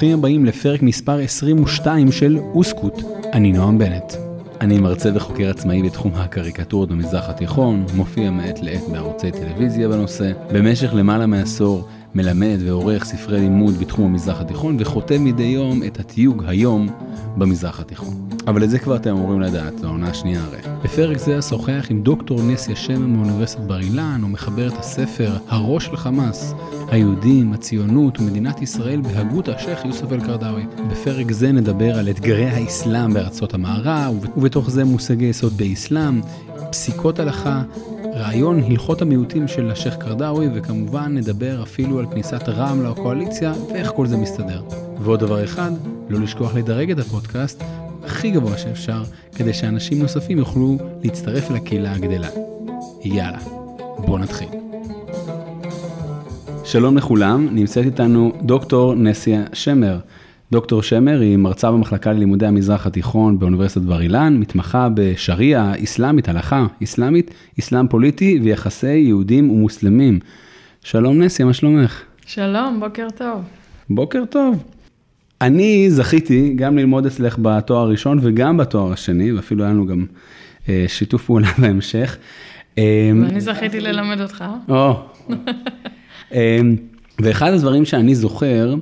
ברוכים הבאים לפרק מספר 22 של אוסקוט. אני נועם בנט. אני מרצה וחוקר עצמאי בתחום הקריקטורות במזרח התיכון, מופיע מעת לעת בערוצי טלוויזיה בנושא. במשך למעלה מעשור מלמד ועורך ספרי לימוד בתחום המזרח התיכון וחותם מדי יום את התיוג היום במזרח התיכון. אבל את זה כבר אתם אמורים לדעת, זו העונה השנייה הרי. בפרק זה אשוחח עם דוקטור נסיה שמן מאוניברסיטת בר אילן, ומחבר את הספר "הראש של חמאס", היהודים, הציונות ומדינת ישראל בהגות השייח' יוסף אל-קרדאווי. בפרק זה נדבר על אתגרי האסלאם בארצות המערב, ובתוך זה מושגי יסוד באסלאם, פסיקות הלכה, רעיון הלכות המיעוטים של השייח' קרדאווי, וכמובן נדבר אפילו על כניסת רע"מ לקואליציה ואיך כל זה מסתדר. ועוד דבר אחד, לא לשכוח לדרג את הפודקאסט הכי גבוה שאפשר, כדי שאנשים נוספים יוכלו להצטרף לקהילה הגדלה. יאללה, בואו נתחיל. שלום לכולם, נמצאת איתנו דוקטור נסיה שמר. דוקטור שמר היא מרצה במחלקה ללימודי המזרח התיכון באוניברסיטת בר אילן, מתמחה בשריעה, אסלאמית, הלכה אסלאמית, אסלאם פוליטי ויחסי יהודים ומוסלמים. שלום נסיה, מה שלומך? שלום, בוקר טוב. בוקר טוב. אני זכיתי גם ללמוד אצלך בתואר הראשון וגם בתואר השני, ואפילו היה לנו גם אה, שיתוף פעולה בהמשך. אה, ואני זכיתי ללמד אותך. או. אה, ואחד הדברים שאני זוכר,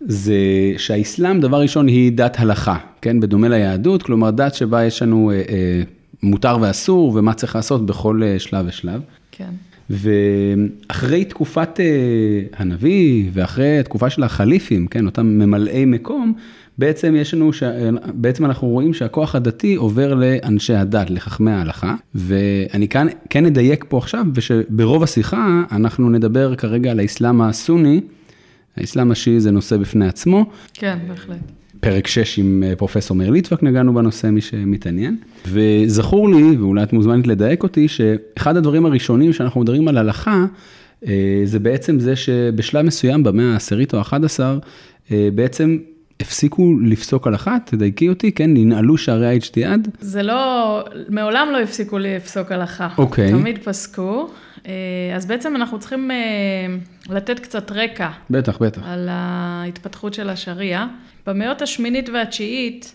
זה שהאסלאם, דבר ראשון, היא דת הלכה, כן? בדומה ליהדות, כלומר דת שבה יש לנו אה, אה, מותר ואסור ומה צריך לעשות בכל אה, שלב ושלב. כן. ואחרי תקופת אה, הנביא ואחרי התקופה של החליפים, כן, אותם ממלאי מקום, בעצם יש לנו, ש... בעצם אנחנו רואים שהכוח הדתי עובר לאנשי הדת, לחכמי ההלכה, ואני כאן כן אדייק פה עכשיו, ושברוב השיחה אנחנו נדבר כרגע על האסלאם הסוני, האסלאם השיעי זה נושא בפני עצמו. כן, בהחלט. פרק 6 עם אה, פרופסור מאיר ליטבק נגענו בנושא, מי שמתעניין. וזכור לי, ואולי את מוזמנת לדייק אותי, שאחד הדברים הראשונים שאנחנו מדברים על הלכה, אה, זה בעצם זה שבשלב מסוים, במאה העשירית או ה-11, אה, בעצם הפסיקו לפסוק הלכה, תדייקי אותי, כן, ננעלו שערי האיג'תיאד? זה לא, מעולם לא הפסיקו לפסוק הלכה. אוקיי. תמיד פסקו. אז בעצם אנחנו צריכים לתת קצת רקע. בטח, בטח. על ההתפתחות של השריעה. במאות השמינית והתשיעית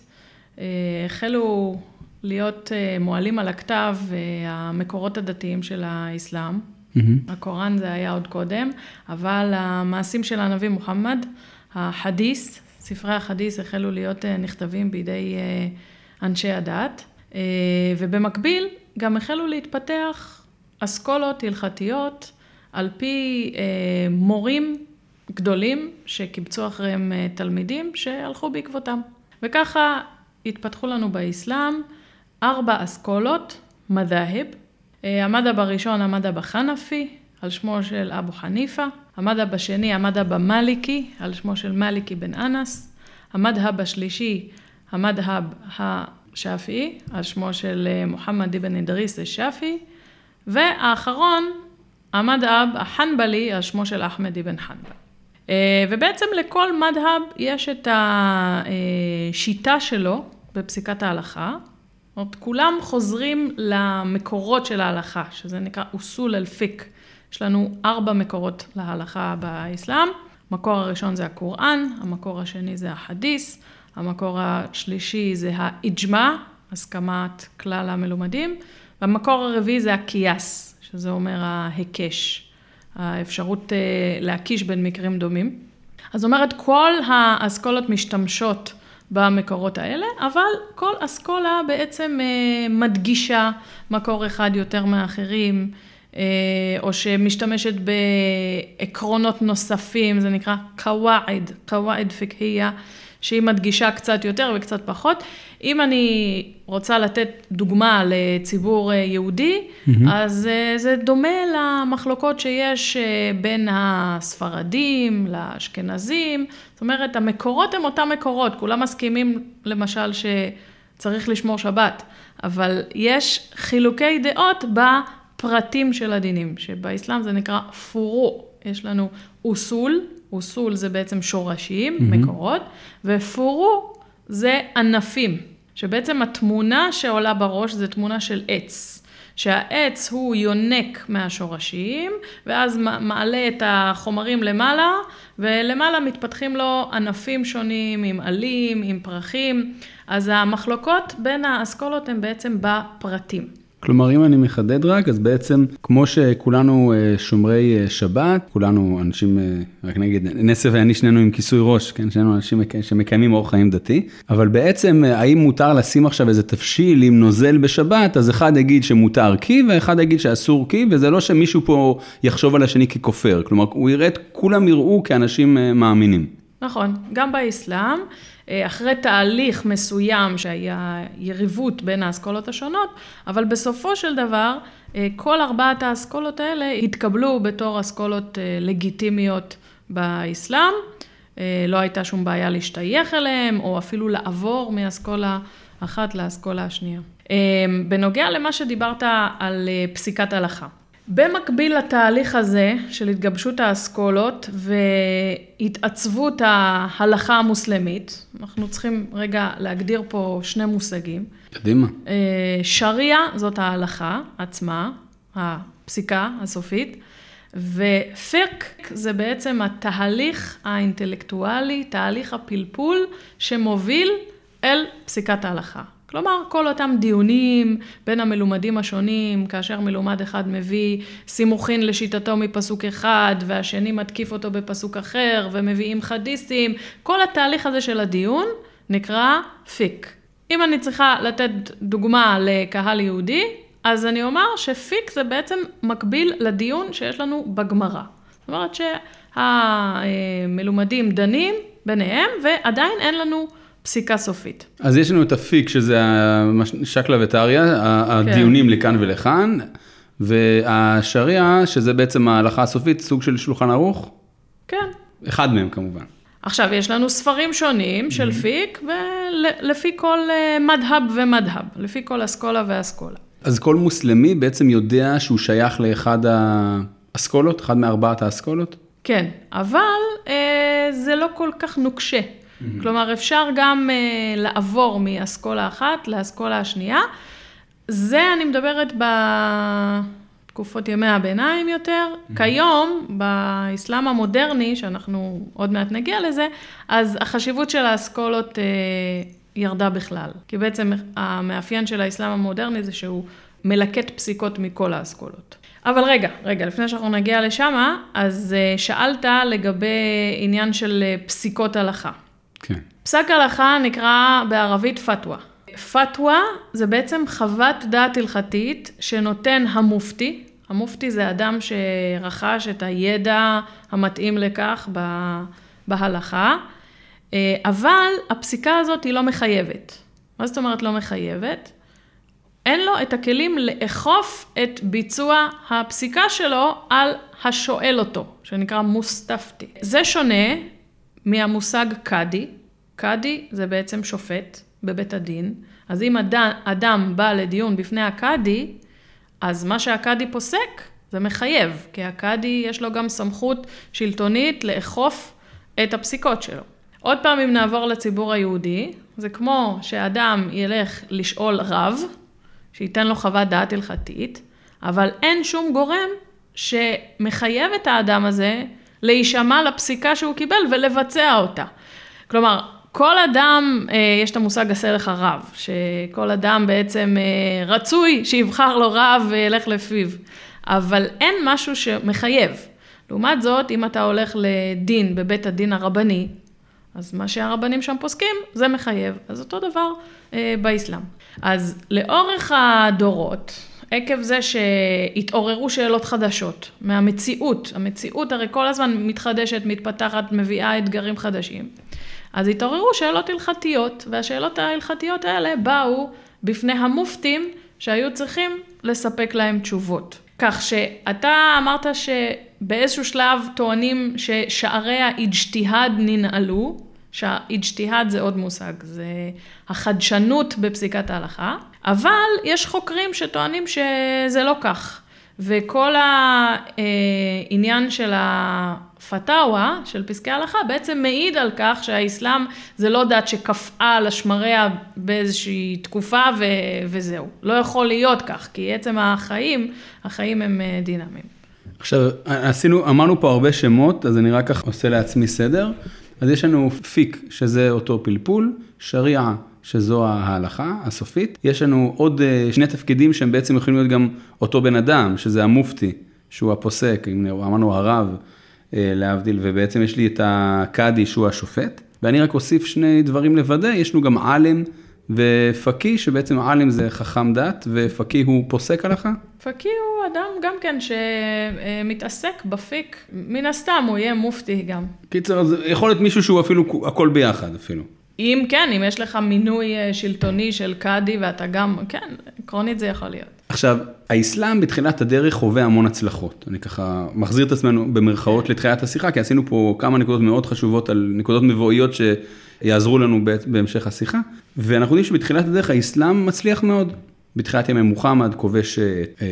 אה, החלו להיות אה, מועלים על הכתב אה, המקורות הדתיים של האסלאם. Mm-hmm. הקוראן זה היה עוד קודם, אבל המעשים של הנביא מוחמד, החדיס, ספרי החדיס החלו להיות נכתבים בידי אנשי הדת, ובמקביל גם החלו להתפתח אסכולות הלכתיות על פי מורים גדולים שקיבצו אחריהם אה, תלמידים שהלכו בעקבותם. וככה התפתחו לנו באסלאם ארבע אסכולות, מדהב. אה, המדהב הראשון, המדהב החנפי, על שמו של אבו חניפה. המדהב השני, המדהב המליקי, על שמו של מליקי בן אנס. המדהב השלישי, המדהב השאפי, על שמו של אה, מוחמד אבן אדריס א-שאפי. והאחרון, המדהב החנבלי, על שמו של אחמד אבן חנבל. אה, ובעצם לכל מדהב יש את השיטה שלו בפסיקת ההלכה. זאת אומרת, כולם חוזרים למקורות של ההלכה, שזה נקרא אוסול אל-פיק. יש לנו ארבע מקורות להלכה באסלאם. המקור הראשון זה הקוראן, המקור השני זה החדיס, המקור השלישי זה האיג'מה, הסכמת כלל המלומדים, והמקור הרביעי זה הקייס, שזה אומר ההיקש. האפשרות אה, להקיש בין מקרים דומים. אז אומרת, כל האסכולות משתמשות במקורות האלה, אבל כל אסכולה בעצם אה, מדגישה מקור אחד יותר מאחרים, או שמשתמשת בעקרונות נוספים, זה נקרא קוואעד, קוואעד פיקהיה. שהיא מדגישה קצת יותר וקצת פחות. אם אני רוצה לתת דוגמה לציבור אה, יהודי, mm-hmm. אז אה, זה דומה למחלוקות שיש אה, בין הספרדים לאשכנזים. זאת אומרת, המקורות הם אותם מקורות, כולם מסכימים למשל שצריך לשמור שבת, אבל יש חילוקי דעות בפרטים של הדינים, שבאסלאם זה נקרא פורו. יש לנו אוסול, אוסול זה בעצם שורשים, mm-hmm. מקורות, ופורו זה ענפים, שבעצם התמונה שעולה בראש זה תמונה של עץ, שהעץ הוא יונק מהשורשים, ואז מעלה את החומרים למעלה, ולמעלה מתפתחים לו ענפים שונים עם עלים, עם פרחים, אז המחלוקות בין האסכולות הן בעצם בפרטים. כלומר, אם אני מחדד רק, אז בעצם, כמו שכולנו אה, שומרי אה, שבת, כולנו אנשים, אה, רק נגיד, נסף ואני שנינו עם כיסוי ראש, כן, שנינו אנשים שמקיימים אורח חיים דתי, אבל בעצם, האם מותר לשים עכשיו איזה תבשיל עם נוזל בשבת, אז אחד יגיד שמותר קי, ואחד יגיד שאסור קי, וזה לא שמישהו פה יחשוב על השני ככופר, כלומר, הוא יראה את, כולם יראו כאנשים מאמינים. נכון, גם באסלאם. אה, אחרי תהליך מסוים שהיה יריבות בין האסכולות השונות, אבל בסופו של דבר אה, כל ארבעת האסכולות האלה התקבלו בתור אסכולות אה, לגיטימיות באסלאם. לא הייתה שום בעיה להשתייך אליהם, או אפילו לעבור מאסכולה אחת לאסכולה השנייה. בנוגע למה שדיברת על פסיקת הלכה. במקביל לתהליך הזה של התגבשות האסכולות והתעצבות ההלכה המוסלמית, אנחנו צריכים רגע להגדיר פה שני מושגים. קדימה. אה, שריעה זאת ההלכה עצמה, הפסיקה הסופית, ופק זה בעצם התהליך האינטלקטואלי, תהליך הפלפול שמוביל אל פסיקת ההלכה. כלומר, כל אותם דיונים בין המלומדים השונים, כאשר מלומד אחד מביא סימוכין לשיטתו מפסוק אחד, והשני מתקיף אותו בפסוק אחר, ומביאים חדיסים, כל התהליך הזה של הדיון נקרא פיק. אם אני צריכה לתת דוגמה לקהל יהודי, אז אני אומר שפיק זה בעצם מקביל לדיון שיש לנו בגמרא. זאת אומרת שהמלומדים דנים ביניהם, ועדיין אין לנו... פסיקה סופית. אז יש לנו את הפיק, שזה שקלא וטריא, הדיונים כן. לכאן ולכאן, והשריעה, שזה בעצם ההלכה הסופית, סוג של שולחן ערוך? כן. אחד מהם כמובן. עכשיו, יש לנו ספרים שונים של פיק, ולפי כל אה, מדהב ומדהב, לפי כל אסכולה ואסכולה. אז כל מוסלמי בעצם יודע שהוא שייך לאחד האסכולות, אחד מארבעת האסכולות? כן, אבל אה, זה לא כל כך נוקשה. Mm-hmm. כלומר, אפשר גם uh, לעבור מאסכולה אחת לאסכולה השנייה. זה אני מדברת בתקופות ימי הביניים יותר. Mm-hmm. כיום, באסלאם המודרני, שאנחנו עוד מעט נגיע לזה, אז החשיבות של האסכולות uh, ירדה בכלל. כי בעצם המאפיין של האסלאם המודרני זה שהוא מלקט פסיקות מכל האסכולות. אבל רגע, רגע, לפני שאנחנו נגיע לשם, אז uh, שאלת לגבי עניין של פסיקות הלכה. כן. פסק הלכה נקרא בערבית פתווה. פתווה זה בעצם חוות דעת הלכתית שנותן המופתי. המופתי זה אדם שרכש את הידע המתאים לכך בהלכה, אה, אבל הפסיקה הזאת היא לא מחייבת. מה זאת אומרת לא מחייבת? אין לו את הכלים לאכוף את ביצוע הפסיקה שלו על השואל אותו, שנקרא מוסטפתי. זה שונה מהמושג קאדי. קאדי זה בעצם שופט בבית הדין. אז אם אדם, אדם בא לדיון בפני הקאדי, אז מה שהקאדי פוסק זה מחייב, כי הקאדי יש לו גם סמכות שלטונית לאכוף את הפסיקות שלו. עוד פעם, אם נעבור לציבור היהודי, זה כמו שאדם ילך לשאול רב, שייתן לו חוות דעת הלכתית, אבל אין שום גורם שמחייב את האדם הזה להישמע לפסיקה שהוא קיבל ולבצע אותה. כלומר, כל אדם, אה, יש את המושג עשה לך רב, שכל אדם בעצם אה, רצוי שיבחר לו רב וילך לפיו, אבל אין משהו שמחייב. לעומת זאת, אם אתה הולך לדין בבית הדין הרבני, אז מה שהרבנים שם פוסקים, זה מחייב. אז אותו דבר אה, באסלאם. אז לאורך הדורות, עקב זה שהתעוררו שאלות חדשות מהמציאות, המציאות הרי כל הזמן מתחדשת, מתפתחת, מביאה אתגרים חדשים. אז התעוררו שאלות הלכתיות, והשאלות ההלכתיות האלה באו בפני המופתים שהיו צריכים לספק להם תשובות. כך שאתה אמרת שבאיזשהו שלב טוענים ששערי האיג'תיהאד ננעלו, שהאיג'תיהאד זה עוד מושג, זה החדשנות בפסיקת ההלכה, אבל יש חוקרים שטוענים שזה לא כך. וכל העניין של הפתאווה של פסקי ההלכה בעצם מעיד על כך שהאסלאם זה לא דת שקפאה על השמריה באיזושהי תקופה ו- וזהו. לא יכול להיות כך, כי עצם החיים, החיים הם אה, דינמיים. עכשיו, עשינו, אמרנו פה הרבה שמות, אז אני רק עושה לעצמי סדר. אז יש לנו פיק, שזה אותו פלפול, שריעה, שזו ההלכה הסופית. יש לנו עוד אה, שני תפקידים שהם בעצם יכולים להיות גם אותו בן אדם, שזה המופתי, שהוא הפוסק, אמרנו הרב, אה, להבדיל, ובעצם יש לי את הקאדי, שהוא השופט. ואני רק אוסיף שני דברים לוודא, יש לנו גם עלם. ופקי, שבעצם עלם זה חכם דת, ופקי הוא פוסק הלכה? פקי הוא אדם גם כן שמתעסק בפיק, מן הסתם הוא יהיה מופתי גם. קיצר, אז יכול להיות מישהו שהוא אפילו הכל ביחד אפילו. אם כן, אם יש לך מינוי אה, שלטוני של קאדי ואתה גם, כן, עקרונית זה יכול להיות. עכשיו, האסלאם בתחילת הדרך חווה המון הצלחות. אני ככה מחזיר את עצמנו במרכאות לתחילת השיחה, כי עשינו פה כמה נקודות מאוד חשובות על נקודות מבואיות שיעזרו לנו בהמשך השיחה. ואנחנו יודעים שבתחילת הדרך האסלאם מצליח מאוד. בתחילת ימי מוחמד כובש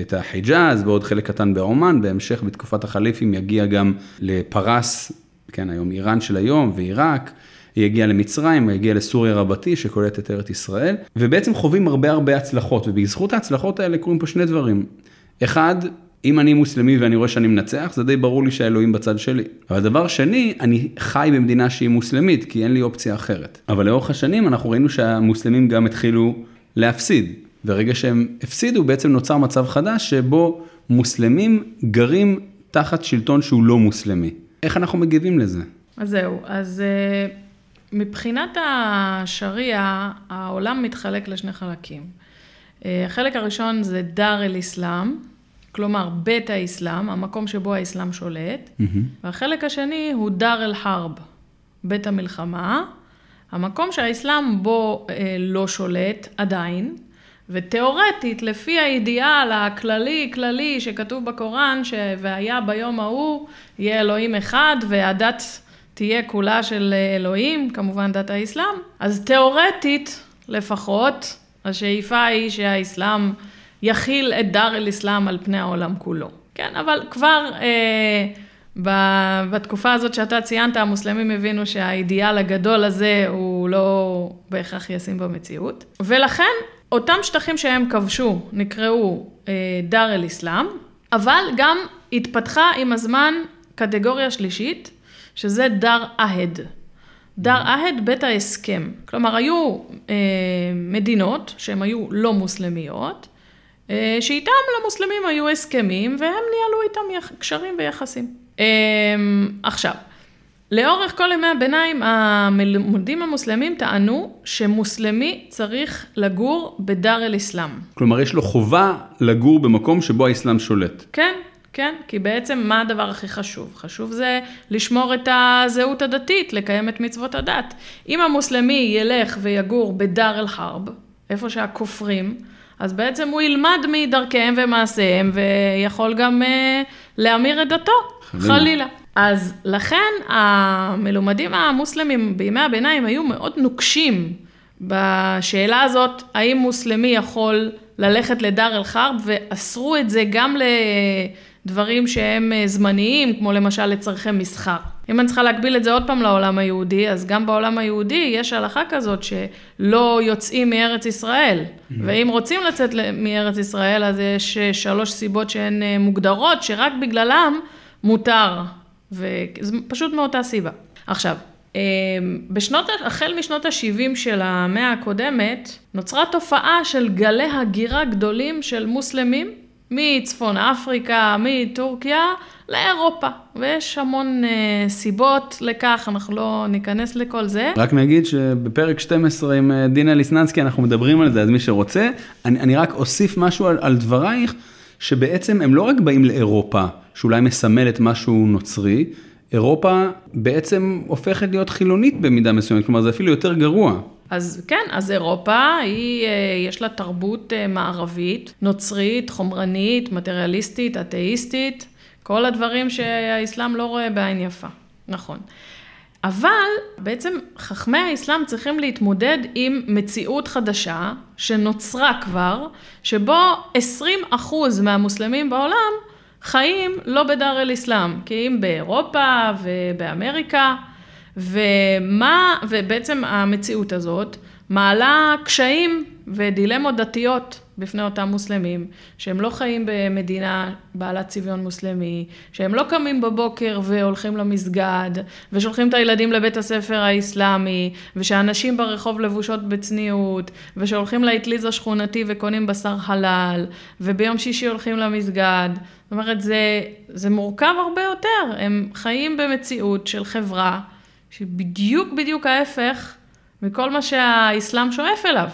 את החיג'אז ועוד חלק קטן בעומאן, בהמשך בתקופת החליפים יגיע גם לפרס, כן, היום איראן של היום ועיראק. היא הגיעה למצרים, היא הגיעה לסוריה רבתי שקולטת את ארץ ישראל, ובעצם חווים הרבה הרבה הצלחות, ובזכות ההצלחות האלה קורים פה שני דברים. אחד, אם אני מוסלמי ואני רואה שאני מנצח, זה די ברור לי שהאלוהים בצד שלי. אבל דבר שני, אני חי במדינה שהיא מוסלמית, כי אין לי אופציה אחרת. אבל לאורך השנים אנחנו ראינו שהמוסלמים גם התחילו להפסיד. ברגע שהם הפסידו, בעצם נוצר מצב חדש שבו מוסלמים גרים תחת שלטון שהוא לא מוסלמי. איך אנחנו מגיבים לזה? אז זהו, אז אה, מבחינת השריעה, העולם מתחלק לשני חלקים. אה, החלק הראשון זה דאר אל-אסלאם, כלומר בית האסלאם, המקום שבו האסלאם שולט, mm-hmm. והחלק השני הוא דאר אל-חרב, בית המלחמה, המקום שהאסלאם בו אה, לא שולט עדיין, ותיאורטית, לפי האידיאל הכללי, כללי, שכתוב בקוראן, ש... והיה ביום ההוא, יהיה אלוהים אחד, והדת תהיה כולה של אלוהים, כמובן דת האסלאם, אז תיאורטית, לפחות, השאיפה היא שהאסלאם יכיל את דר אל-אסלאם על פני העולם כולו. כן, אבל כבר אה, בתקופה הזאת שאתה ציינת, המוסלמים הבינו שהאידיאל הגדול הזה הוא לא בהכרח ישים במציאות. ולכן, אותם שטחים שהם כבשו נקראו אה, דר אל-אסלאם, אבל גם התפתחה עם הזמן קטגוריה שלישית, שזה דר אהד. דר אהד, בית ההסכם. כלומר, היו אה, מדינות שהן היו לא מוסלמיות, אה, שאיתם למוסלמים היו הסכמים, והם ניהלו איתם יח, קשרים ויחסים. אה, עכשיו, לאורך כל ימי הביניים, המלומדים המוסלמים טענו שמוסלמי צריך לגור בדר אל-אסלאם. כלומר, יש לו חובה לגור במקום שבו האסלאם שולט. כן, כן? כי בעצם מה הדבר הכי חשוב? חשוב זה לשמור את הזהות הדתית, לקיים את מצוות הדת. אם המוסלמי ילך ויגור בדאר אל-חרב, איפה שהכופרים, אז בעצם הוא ילמד מדרכיהם ומעשיהם, ויכול גם אה, להמיר את דתו, חלילה. חלילה. אז לכן המלומדים המוסלמים בימי הביניים היו מאוד נוקשים בשאלה הזאת, האם מוסלמי יכול ללכת לדר אל-חרב, ואסרו את זה גם ל... דברים שהם אה, זמניים, כמו למשל לצורכי מסחר. אם אני צריכה להקביל את זה עוד פעם לעולם היהודי, אז גם בעולם היהודי יש הלכה כזאת שלא יוצאים מארץ ישראל. Mm-hmm. ואם רוצים לצאת מארץ ישראל, אז יש אה, שלוש סיבות שהן אה, מוגדרות, שרק בגללם מותר. וזה פשוט מאותה סיבה. עכשיו, בשנות, החל משנות ה-70 של המאה הקודמת, נוצרה תופעה של גלי הגירה גדולים של מוסלמים מצפון אפריקה, מטורקיה, לאירופה. ויש המון אה, סיבות לכך, אנחנו לא ניכנס לכל זה. רק נגיד שבפרק 12 עם אה, דינה ליסננסקי אנחנו מדברים על זה, אז מי שרוצה, אני, אני רק אוסיף משהו על, על דברייך, שבעצם הם לא רק באים לאירופה, שאולי מסמלת משהו נוצרי, אירופה בעצם הופכת להיות חילונית במידה מסוימת, כלומר זה אפילו יותר גרוע. אז כן, אז אירופה, היא, אה, יש לה תרבות אה, מערבית, נוצרית, חומרנית, מטריאליסטית, אתאיסטית, כל הדברים שהאסלאם לא רואה בעין יפה, נכון. אבל בעצם חכמי האסלאם צריכים להתמודד עם מציאות חדשה שנוצרה כבר, שבו 20% מהמוסלמים בעולם חיים לא בדר אל-אסלאם, כי אם באירופה ובאמריקה, ומה, ובעצם המציאות הזאת מעלה קשיים ודילמות דתיות בפני אותם מוסלמים, שהם לא חיים במדינה בעלת צביון מוסלמי, שהם לא קמים בבוקר והולכים למסגד, ושולחים את הילדים לבית הספר האסלאמי, ושאנשים ברחוב לבושות בצניעות, ושהולכים לאטליז השכונתי וקונים בשר חלל, וביום שישי הולכים למסגד. זאת אומרת, זה, זה מורכב הרבה יותר. הם חיים במציאות של חברה שבדיוק בדיוק ההפך מכל מה שהאסלאם שואף אליו.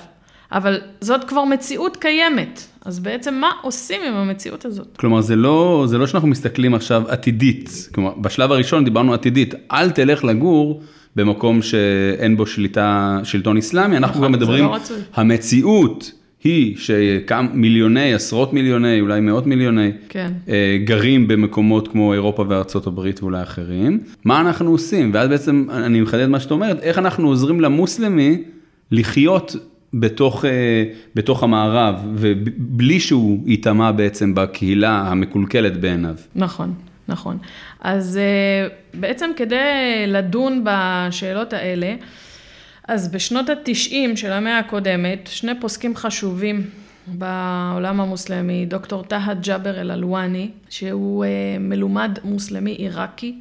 אבל זאת כבר מציאות קיימת. אז בעצם מה עושים עם המציאות הזאת? כלומר, זה לא, זה לא שאנחנו מסתכלים עכשיו עתידית. כלומר, בשלב הראשון דיברנו עתידית, אל תלך לגור במקום שאין בו שליטה, שלטון אסלאמי, אנחנו נכון, גם מדברים, לא. המציאות היא שכמה מיליוני, עשרות מיליוני, אולי מאות מיליוני, כן. אה, גרים במקומות כמו אירופה וארצות הברית ואולי אחרים. מה אנחנו עושים? ואז בעצם, אני מחדד מה שאת אומרת, איך אנחנו עוזרים למוסלמי לחיות בתוך, אה, בתוך המערב, ובלי שהוא ייטמע בעצם בקהילה המקולקלת בעיניו. נכון, נכון. אז אה, בעצם כדי לדון בשאלות האלה, אז בשנות התשעים של המאה הקודמת, שני פוסקים חשובים בעולם המוסלמי, דוקטור טהא ג'אבר אל-אלואני, שהוא אה, מלומד מוסלמי עיראקי,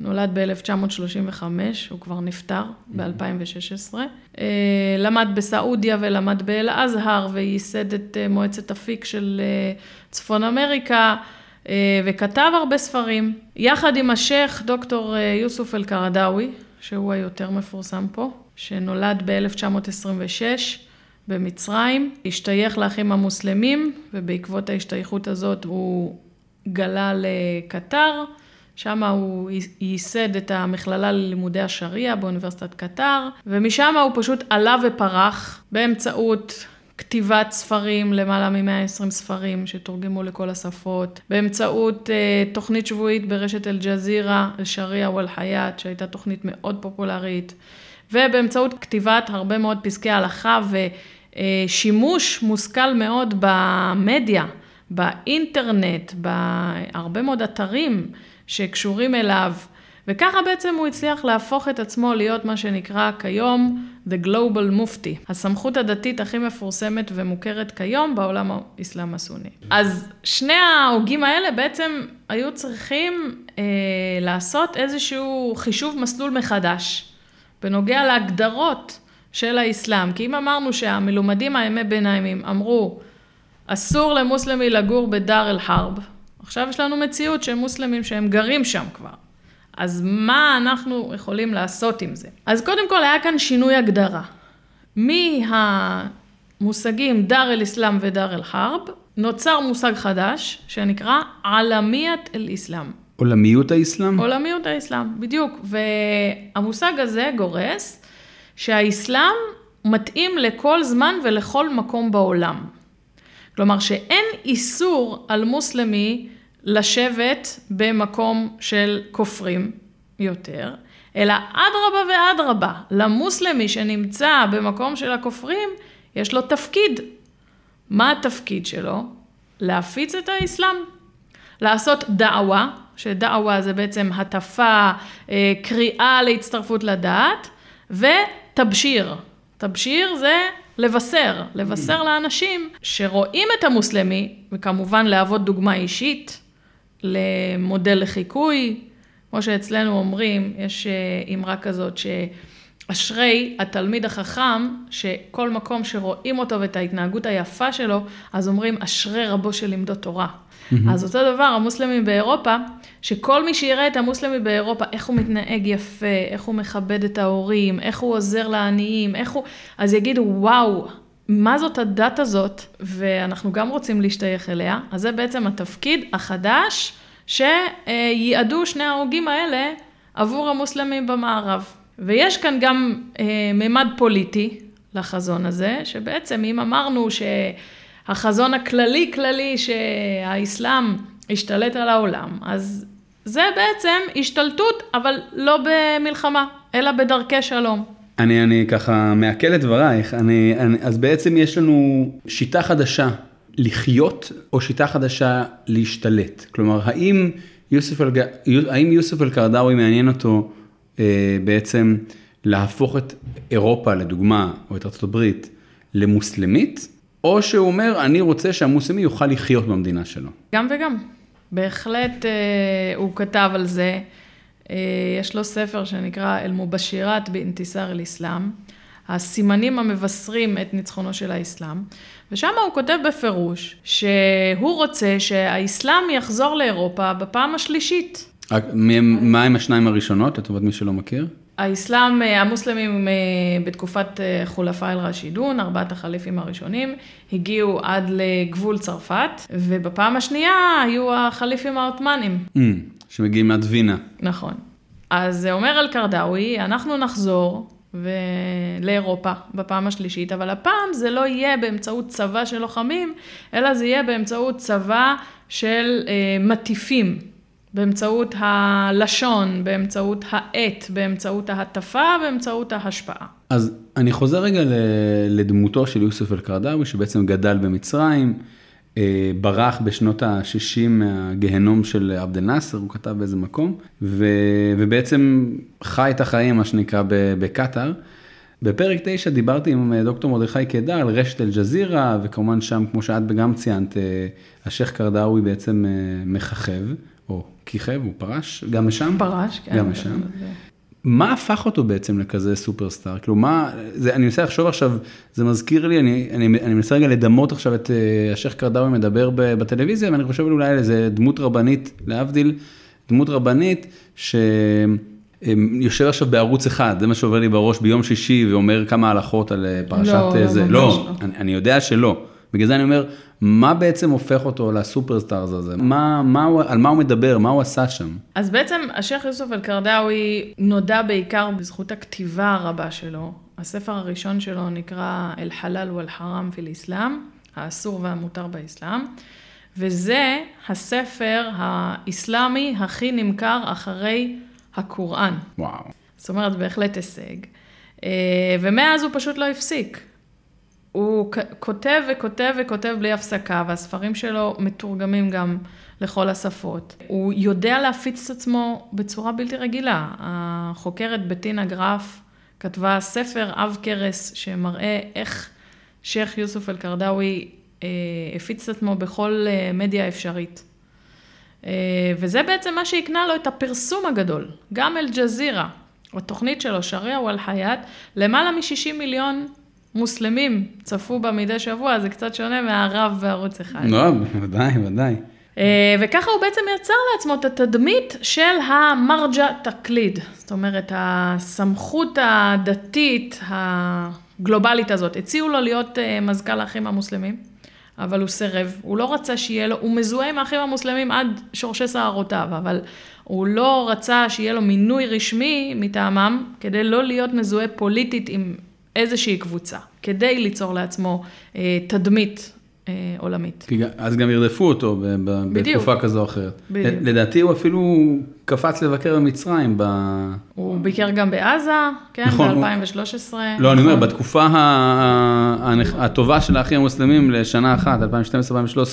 נולד ב-1935, הוא כבר נפטר ב-2016. אה, למד בסעודיה ולמד באל-אזהר וייסד את אה, מועצת אפיק של צפון אמריקה. וכתב הרבה ספרים, יחד עם השייח' דוקטור יוסוף אל-קרדאווי, שהוא היותר מפורסם פה, שנולד ב-1926 במצרים, השתייך לאחים המוסלמים, ובעקבות ההשתייכות הזאת הוא גלה לקטר, שם הוא ייסד את המכללה ללימודי השריעה באוניברסיטת קטר, ומשם הוא פשוט עלה ופרח באמצעות כתיבת ספרים, למעלה מ-120 ספרים שתורגמו לכל השפות, באמצעות uh, תוכנית שבועית ברשת אל-ג'זירה, אל-שריעה ואל-חייאת, שהייתה תוכנית מאוד פופולרית, ובאמצעות כתיבת הרבה מאוד פסקי הלכה ושימוש מושכל מאוד במדיה, באינטרנט, בהרבה מאוד אתרים שקשורים אליו. וככה בעצם הוא הצליח להפוך את עצמו להיות מה שנקרא כיום The Global Mufti, הסמכות הדתית הכי מפורסמת ומוכרת כיום בעולם האסלאם הסוני. אז שני ההוגים האלה בעצם היו צריכים אה, לעשות איזשהו חישוב מסלול מחדש, בנוגע להגדרות של האסלאם. כי אם אמרנו שהמלומדים הימי ביניימים אמרו, אסור למוסלמי לגור בדאר אל-חרב, עכשיו יש לנו מציאות שהם מוסלמים שהם גרים שם כבר. אז מה אנחנו יכולים לעשות עם זה? אז קודם כל היה כאן שינוי הגדרה. מהמושגים דאר אל-אסלאם ודאר אל-חרב, נוצר מושג חדש שנקרא עלמיית אל-אסלאם. עולמיות האסלאם? עולמיות האסלאם, בדיוק. והמושג הזה גורס שהאסלאם מתאים לכל זמן ולכל מקום בעולם. כלומר שאין איסור על מוסלמי לשבת במקום של כופרים יותר, אלא אדרבה ואדרבה, למוסלמי שנמצא במקום של הכופרים, יש לו תפקיד. מה התפקיד שלו? להפיץ את האסלאם. לעשות דעווה, שדעווה זה בעצם הטפה, אה, קריאה להצטרפות לדעת, ותבשיר. תבשיר זה לבשר, לבשר לאנשים שרואים את המוסלמי, וכמובן להוות דוגמה אישית, למודל לחיקוי. כמו שאצלנו אומרים, יש אה, אמרה כזאת שאשרי התלמיד החכם, שכל מקום שרואים אותו ואת ההתנהגות היפה שלו, אז אומרים אשרי רבו שלימדו תורה. Mm-hmm. אז אותו דבר, המוסלמים באירופה, שכל מי שיראה את המוסלמי באירופה, איך הוא מתנהג יפה, איך הוא מכבד את ההורים, איך הוא עוזר לעניים, איך הוא... אז יגידו, וואו, מה זאת הדת הזאת, ואנחנו גם רוצים להשתייך אליה, אז זה בעצם התפקיד החדש שייעדו שני ההוגים האלה עבור המוסלמים במערב. ויש כאן גם אה, מימד פוליטי לחזון הזה, שבעצם אם אמרנו שהחזון הכללי כללי שהאסלאם השתלט על העולם, אז זה בעצם השתלטות, אבל לא במלחמה, אלא בדרכי שלום. אני, אני ככה מעכל את דברייך, אני, אני, אז בעצם יש לנו שיטה חדשה לחיות או שיטה חדשה להשתלט? כלומר, האם יוסף, אל, האם יוסף אל-קרדאווי מעניין אותו אה, בעצם להפוך את אירופה, לדוגמה, או את ארה"ב, למוסלמית, או שהוא אומר, אני רוצה שהמוסלמי יוכל לחיות במדינה שלו? גם וגם. בהחלט אה, הוא כתב על זה. אה, יש לו ספר שנקרא אל-מובשירת באינתיסאר אל-אסלאם, הסימנים המבשרים את ניצחונו של האסלאם, ושם הוא כותב בפירוש שהוא רוצה שהאסלאם יחזור לאירופה בפעם השלישית. מה עם השניים הראשונות, לטובת מי שלא מכיר? האסלאם, אה, המוסלמים אה, בתקופת חולפה אל-רשידון, ארבעת החליפים הראשונים, הגיעו עד לגבול צרפת, ובפעם השנייה היו החליפים העות'מאנים. Mm. שמגיעים עד וינה. נכון. אז זה אומר אל-קרדאווי, אנחנו נחזור ו... לאירופה בפעם השלישית, אבל הפעם זה לא יהיה באמצעות צבא של לוחמים, אלא זה יהיה באמצעות צבא של אה, מטיפים, באמצעות הלשון, באמצעות העט, באמצעות ההטפה, באמצעות ההשפעה. אז אני חוזר רגע לדמותו של יוסף אל-קרדאווי, שבעצם גדל במצרים. אה, ברח בשנות ה-60 מהגהנום של עבד אל-נאסר, הוא כתב באיזה מקום, ו, ובעצם חי את החיים, מה שנקרא, בקטאר. בפרק 9 דיברתי עם אה, דוקטור מרדכי קידר על רשת אל-ג'זירה, וכמובן שם, כמו שאת גם ציינת, אה, השייח' קרדאווי בעצם מככב, או כיכב, הוא פרש, גם משם? פרש, כן. גם משם. מה הפך אותו בעצם לכזה סופרסטאר? כאילו מה, זה, אני מנסה לחשוב עכשיו, זה מזכיר לי, אני, אני, אני מנסה רגע לדמות עכשיו את uh, השייח' קרדאווי מדבר בטלוויזיה, ואני חושב אולי על איזה דמות רבנית, להבדיל, דמות רבנית שיושב עכשיו בערוץ אחד, זה מה שעובר לי בראש ביום שישי, ואומר כמה הלכות על אה, פרשת לא, אה, זה. לא, לא, אני, אני יודע שלא. בגלל זה אני אומר, מה בעצם הופך אותו לסופרסטארס הזה? מה, מה הוא, על מה הוא מדבר? מה הוא עשה שם? אז בעצם השייח' יוסוף אל-קרדאווי נודע בעיקר בזכות הכתיבה הרבה שלו. הספר הראשון שלו נקרא אל-חלל ואל-חרם פיל איסלאם, האסור והמותר באסלאם, וזה הספר האסלאמי הכי נמכר אחרי הקוראן. וואו. זאת אומרת, בהחלט הישג. אה, ומאז הוא פשוט לא הפסיק. הוא כותב וכותב וכותב בלי הפסקה, והספרים שלו מתורגמים גם לכל השפות. הוא יודע להפיץ את עצמו בצורה בלתי רגילה. החוקרת בטינה גרף כתבה ספר עב כרס שמראה איך שייח' יוסוף אל-קרדאווי אה, הפיץ את עצמו בכל אה, מדיה אפשרית. אה, וזה בעצם מה שהקנה לו את הפרסום הגדול. גם אל-ג'זירה, התוכנית שלו, שריעה ואל-חייאת, למעלה מ-60 מיליון מוסלמים צפו בה מדי שבוע, זה קצת שונה מהרב בערוץ אחד. לא, ודאי, ודאי. אה, וככה הוא בעצם יצר לעצמו את התדמית של המרג'ה תקליד. זאת אומרת, הסמכות הדתית הגלובלית הזאת. הציעו לו להיות אה, מזכ"ל האחים המוסלמים, אבל הוא סירב. הוא לא רצה שיהיה לו, הוא מזוהה עם האחים המוסלמים עד שורשי שערותיו, אבל הוא לא רצה שיהיה לו מינוי רשמי מטעמם, כדי לא להיות מזוהה פוליטית עם איזושהי קבוצה, כדי ליצור לעצמו אה, תדמית אה, עולמית. כי אז גם ירדפו אותו ב- ב- בתקופה כזו או אחרת. בדיוק. לדעתי הוא אפילו קפץ לבקר במצרים. ב... הוא ביקר גם בעזה, כן, נכון, ב-2013. הוא... לא, אני אומר, בתקופה הטובה של האחים המוסלמים לשנה אחת, 2012-2013,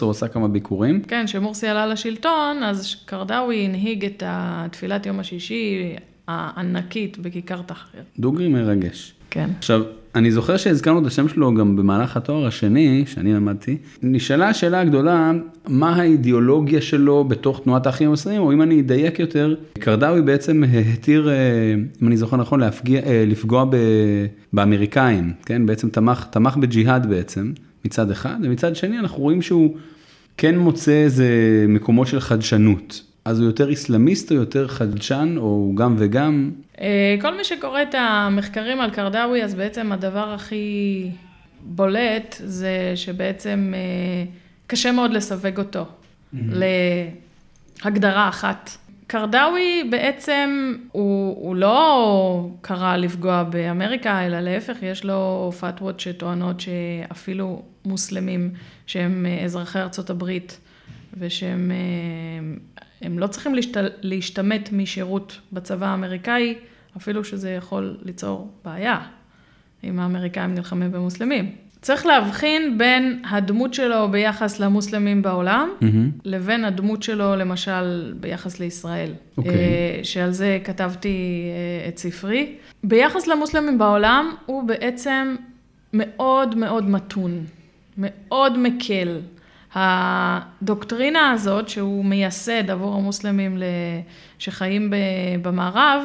הוא עשה כמה ביקורים. כן, כשמורסי עלה לשלטון, אז קרדאווי הנהיג את תפילת יום השישי הענקית בכיכר תחריר. דוגרי מרגש. כן. עכשיו, אני זוכר שהזכרנו את השם שלו גם במהלך התואר השני, שאני למדתי. נשאלה השאלה הגדולה, מה האידיאולוגיה שלו בתוך תנועת האחים המוסלמים, או אם אני אדייק יותר, קרדאווי בעצם התיר, אה, אם אני זוכר נכון, להפגיע, אה, לפגוע ב, באמריקאים, כן? בעצם תמך, תמך בג'יהאד בעצם, מצד אחד, ומצד שני אנחנו רואים שהוא כן מוצא איזה מקומות של חדשנות. אז הוא יותר איסלאמיסט או יותר חדשן, או גם וגם? אה, כל מי שקורא את המחקרים על קרדאווי, אז בעצם הדבר הכי בולט זה שבעצם אה, קשה מאוד לסווג אותו mm-hmm. להגדרה אחת. קרדאווי בעצם, הוא, הוא לא קרא לפגוע באמריקה, אלא להפך, יש לו פתוות שטוענות שאפילו מוסלמים שהם אה, אזרחי ארצות הברית ושהם הם לא צריכים להשת... להשתמט משירות בצבא האמריקאי, אפילו שזה יכול ליצור בעיה אם האמריקאים נלחמים במוסלמים. צריך להבחין בין הדמות שלו ביחס למוסלמים בעולם, מהמם. לבין הדמות שלו, למשל, ביחס לישראל. אוקיי. אה, שעל זה כתבתי אה, את ספרי. ביחס למוסלמים בעולם, הוא בעצם מאוד מאוד מתון, מאוד מקל. הדוקטרינה הזאת, שהוא מייסד עבור המוסלמים שחיים במערב,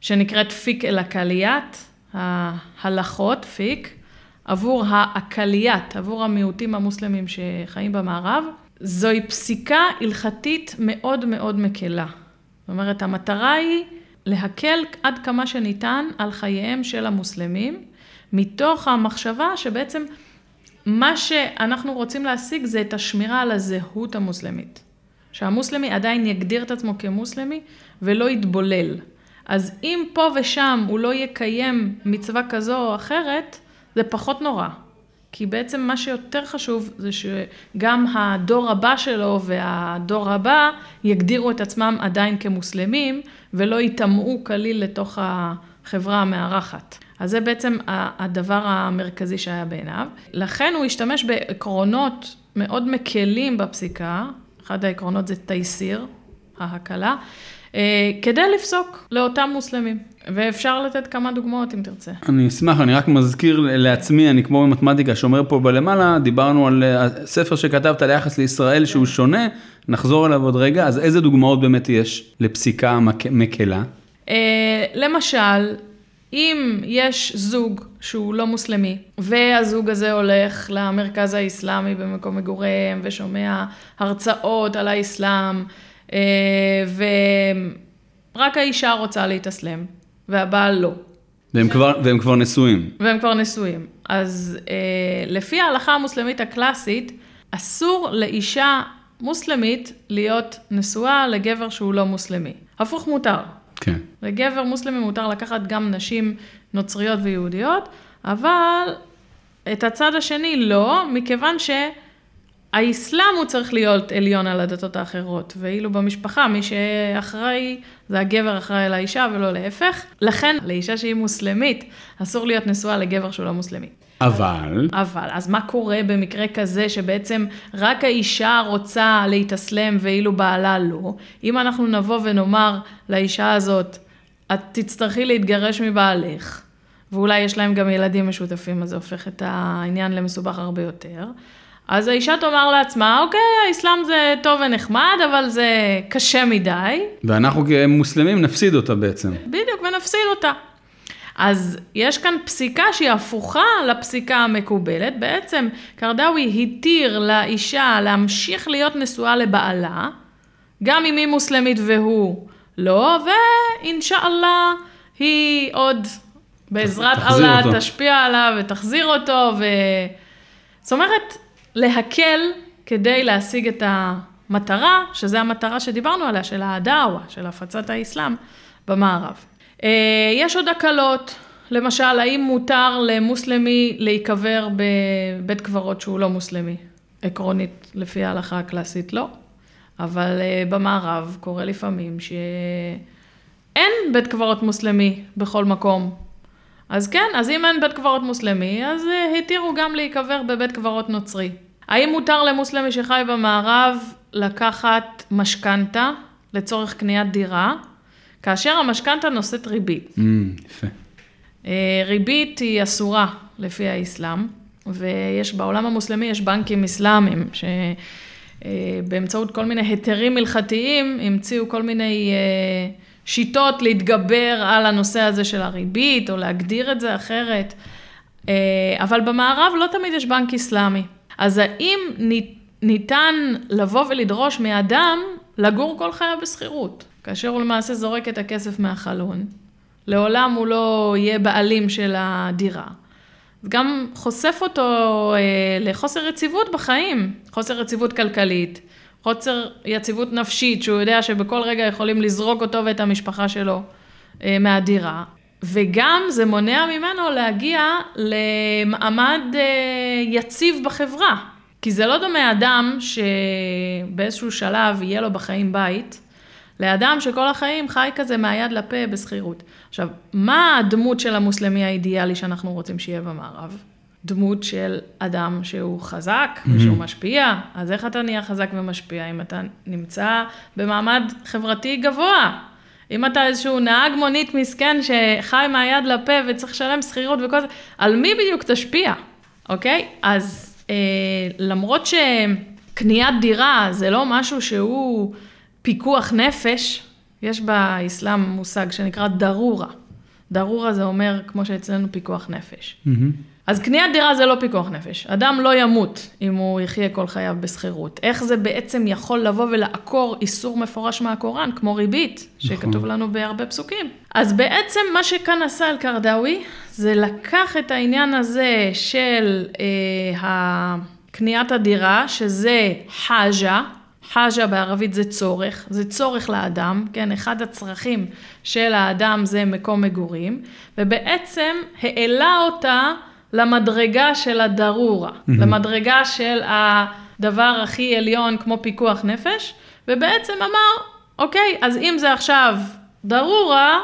שנקראת פיק אל הקליית, ההלכות, פיק, עבור האקליית, עבור המיעוטים המוסלמים שחיים במערב, זוהי פסיקה הלכתית מאוד מאוד מקלה. זאת אומרת, המטרה היא להקל עד כמה שניתן על חייהם של המוסלמים, מתוך המחשבה שבעצם מה שאנחנו רוצים להשיג זה את השמירה על הזהות המוסלמית. שהמוסלמי עדיין יגדיר את עצמו כמוסלמי ולא יתבולל. אז אם פה ושם הוא לא יקיים מצווה כזו או אחרת, זה פחות נורא. כי בעצם מה שיותר חשוב זה שגם הדור הבא שלו והדור הבא יגדירו את עצמם עדיין כמוסלמים ולא ייטמעו כליל לתוך החברה המארחת. אז זה בעצם הדבר המרכזי שהיה בעיניו. לכן הוא השתמש בעקרונות מאוד מקלים בפסיקה, אחד העקרונות זה תייסיר, ההקלה, אה, כדי לפסוק לאותם מוסלמים. ואפשר לתת כמה דוגמאות אם תרצה. אני אשמח, אני רק מזכיר לעצמי, אני כמו במתמטיקה שאומר פה בלמעלה, דיברנו על אה, ספר שכתבת על יחס לישראל שהוא שונה, נחזור אליו עוד רגע, אז איזה דוגמאות באמת יש לפסיקה מק- מקלה? אה, למשל, אם יש זוג שהוא לא מוסלמי, והזוג הזה הולך למרכז האסלאמי במקום מגוריהם, ושומע הרצאות על האסלאם, אה, ורק האישה רוצה להתאסלם, והבעל לא. והם כבר, והם כבר נשואים. והם כבר נשואים. אז אה, לפי ההלכה המוסלמית הקלאסית, אסור לאישה מוסלמית להיות נשואה לגבר שהוא לא מוסלמי. הפוך מותר. כן. לגבר מוסלמי מותר לקחת גם נשים נוצריות ויהודיות, אבל את הצד השני לא, מכיוון שהאסלאם הוא צריך להיות עליון על הדתות האחרות, ואילו במשפחה מי שאחראי זה הגבר אחראי על האישה ולא להפך. לכן לאישה שהיא מוסלמית אסור להיות נשואה לגבר שהוא לא מוסלמי. אבל, אבל, אז מה קורה במקרה כזה שבעצם רק האישה רוצה להתאסלם ואילו בעלה לא? אם אנחנו נבוא ונאמר לאישה הזאת, את תצטרכי להתגרש מבעלך, ואולי יש להם גם ילדים משותפים, אז זה הופך את העניין למסובך הרבה יותר. אז האישה תאמר לעצמה, אוקיי, האסלאם זה טוב ונחמד, אבל זה קשה מדי. ואנחנו כמוסלמים נפסיד אותה בעצם. בדיוק, ונפסיד אותה. אז יש כאן פסיקה שהיא הפוכה לפסיקה המקובלת. בעצם קרדאווי התיר לאישה להמשיך להיות נשואה לבעלה, גם אם היא מוסלמית והוא לא, ואינשאללה היא עוד בעזרת אללה אותו. תשפיע עליו ותחזיר אותו. ו... זאת אומרת, להקל כדי להשיג את המטרה, שזה המטרה שדיברנו עליה, של הדאווה, של הפצת האסלאם במערב. אה, יש עוד הקלות, למשל, האם מותר למוסלמי להיקבר בבית קברות שהוא לא מוסלמי? עקרונית, לפי ההלכה הקלאסית, לא. אבל אה, במערב קורה לפעמים שאין בית קברות מוסלמי בכל מקום. אז כן, אז אם אין בית קברות מוסלמי, אז אה, התירו גם להיקבר בבית קברות נוצרי. האם מותר למוסלמי שחי במערב לקחת משכנתה לצורך קניית דירה, כאשר המשכנתה נושאת ריבית? Mm, יפה. אה, ריבית היא אסורה לפי האסלאם, ויש בעולם המוסלמי, יש בנקים אסלאמיים, שבאמצעות כל מיני היתרים הלכתיים, המציאו כל מיני אה, שיטות להתגבר על הנושא הזה של הריבית, או להגדיר את זה אחרת. אה, אבל במערב לא תמיד יש בנק אסלאמי. אז האם ניתן לבוא ולדרוש מאדם לגור כל חייו בשכירות, כאשר הוא למעשה זורק את הכסף מהחלון? לעולם הוא לא יהיה בעלים של הדירה. זה גם חושף אותו אה, לחוסר יציבות בחיים, חוסר יציבות כלכלית, חוסר יציבות נפשית, שהוא יודע שבכל רגע יכולים לזרוק אותו ואת המשפחה שלו אה, מהדירה. וגם זה מונע ממנו להגיע למעמד אה, יציב בחברה. כי זה לא דומה אדם שבאיזשהו שלב יהיה לו בחיים בית, לאדם שכל החיים חי כזה מהיד לפה בשכירות. עכשיו, מה הדמות של המוסלמי האידיאלי שאנחנו רוצים שיהיה במערב? דמות של אדם שהוא חזק ושהוא משפיע. אז איך אתה נהיה חזק ומשפיע אם אתה נמצא במעמד חברתי גבוה? אם אתה איזשהו נהג מונית מסכן שחי מהיד לפה וצריך לשלם שכירות וכל זה, על מי בדיוק תשפיע, אוקיי? אז אה, למרות שקניית דירה זה לא משהו שהוא פיקוח נפש, יש באסלאם מושג שנקרא דרורה. דרורה זה אומר, כמו שאצלנו, פיקוח נפש. מהמם. אז קניית דירה זה לא פיקוח נפש. אדם לא ימות אם הוא יחיה כל חייו בשכירות. איך זה בעצם יכול לבוא ולעקור איסור מפורש מהקוראן, כמו ריבית, שכתוב לנו בהרבה פסוקים. אז בעצם מה שכאן עשה אל-קרדאווי, זה לקח את העניין הזה של אה, קניית הדירה, שזה חאג'ה, חאג'ה בערבית זה צורך, זה צורך לאדם, כן, אחד הצרכים של האדם זה מקום מגורים, ובעצם העלה אותה למדרגה של הדרורה, mm-hmm. למדרגה של הדבר הכי עליון כמו פיקוח נפש, ובעצם אמר, אוקיי, אז אם זה עכשיו דרורה,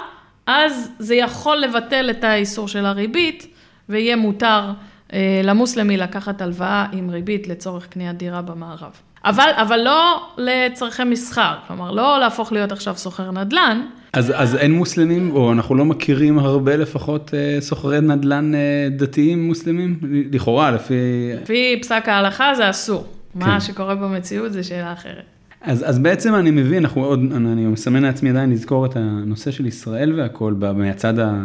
אז זה יכול לבטל את האיסור של הריבית, ויהיה מותר אה, למוסלמי לקחת הלוואה עם ריבית לצורך קניית דירה במערב. אבל, אבל לא לצורכי מסחר, כלומר, לא להפוך להיות עכשיו סוחר נדל"ן. אז, אז אין מוסלמים, או אנחנו לא מכירים הרבה לפחות אה, סוחרי נדל"ן אה, דתיים מוסלמים? לכאורה, לפי... לפי פסק ההלכה זה אסור. כן. מה שקורה במציאות זה שאלה אחרת. אז, אז בעצם אני מבין, אנחנו עוד, אני מסמן לעצמי עדיין לזכור את הנושא של ישראל והכל מהצד, ה,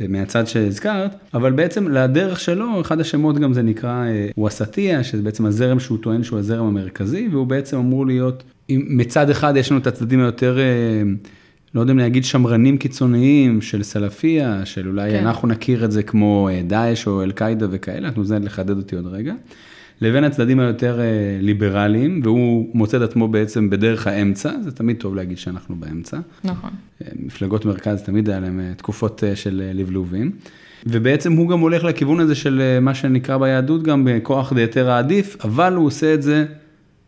מהצד שהזכרת, אבל בעצם לדרך שלו, אחד השמות גם זה נקרא אה, ווסטיה, שזה בעצם הזרם שהוא טוען שהוא הזרם המרכזי, והוא בעצם אמור להיות, אם מצד אחד יש לנו את הצדדים היותר, אה, לא יודע אם להגיד שמרנים קיצוניים של סלפיה, של אולי כן. אנחנו נכיר את זה כמו אה, דאעש או אל-קאעידה וכאלה, את מוזמנת לחדד אותי עוד רגע. לבין הצדדים היותר אה, ליברליים, והוא מוצא את עצמו בעצם בדרך האמצע, זה תמיד טוב להגיד שאנחנו באמצע. נכון. אה, מפלגות מרכז תמיד היה להם אה, תקופות של לבלובים. ובעצם הוא גם הולך לכיוון הזה של מה שנקרא ביהדות גם בכוח דהיתר העדיף, אבל הוא עושה את זה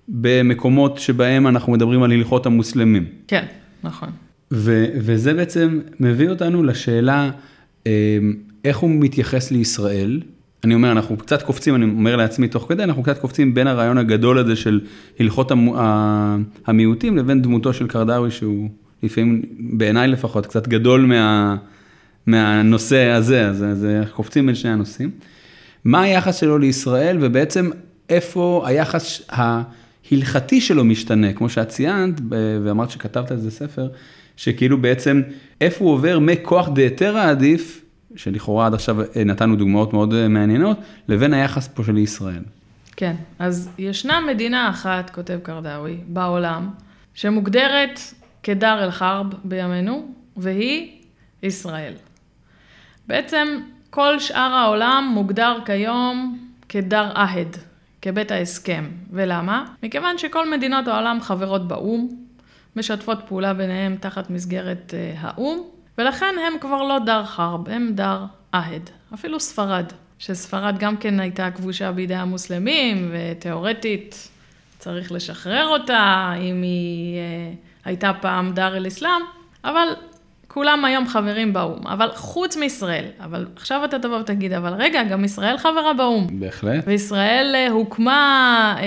במקומות שבהם אנחנו מדברים על הלכות המוסלמים. כן, נכון. ו- וזה בעצם מביא אותנו לשאלה איך הוא מתייחס לישראל. אני אומר, אנחנו קצת קופצים, אני אומר לעצמי תוך כדי, אנחנו קצת קופצים בין הרעיון הגדול הזה של הלכות המו- ה- המיעוטים לבין דמותו של קרדאווי, שהוא לפעמים, בעיניי לפחות, קצת גדול מה, מהנושא הזה, אז זה קופצים בין שני הנושאים. מה היחס שלו לישראל, ובעצם איפה היחס ההלכתי שלו משתנה, כמו שאת ציינת, ואמרת שכתבת על זה ספר, שכאילו בעצם איפה הוא עובר מכוח דהיתר העדיף, שלכאורה עד עכשיו אה, נתנו דוגמאות מאוד אה, מעניינות, לבין היחס פה של ישראל. כן, אז ישנה מדינה אחת, כותב קרדאווי, בעולם, שמוגדרת כדר אל-חרב בימינו, והיא ישראל. בעצם כל שאר העולם מוגדר כיום כדר עהד, כבית ההסכם. ולמה? מכיוון שכל מדינות העולם חברות באו"ם, משתפות פעולה ביניהם תחת מסגרת אה, האו"ם, ולכן הם כבר לא דר חרב, הם דר עהד. אפילו ספרד, שספרד גם כן הייתה כבושה בידי המוסלמים, ותיאורטית צריך לשחרר אותה, אם היא אה, הייתה פעם דר אל-אסלאם, אבל כולם היום חברים באו"ם. אבל חוץ מישראל, אבל עכשיו אתה תבוא ותגיד, אבל רגע, גם ישראל חברה באו"ם. בהחלט. וישראל אה, הוקמה אה,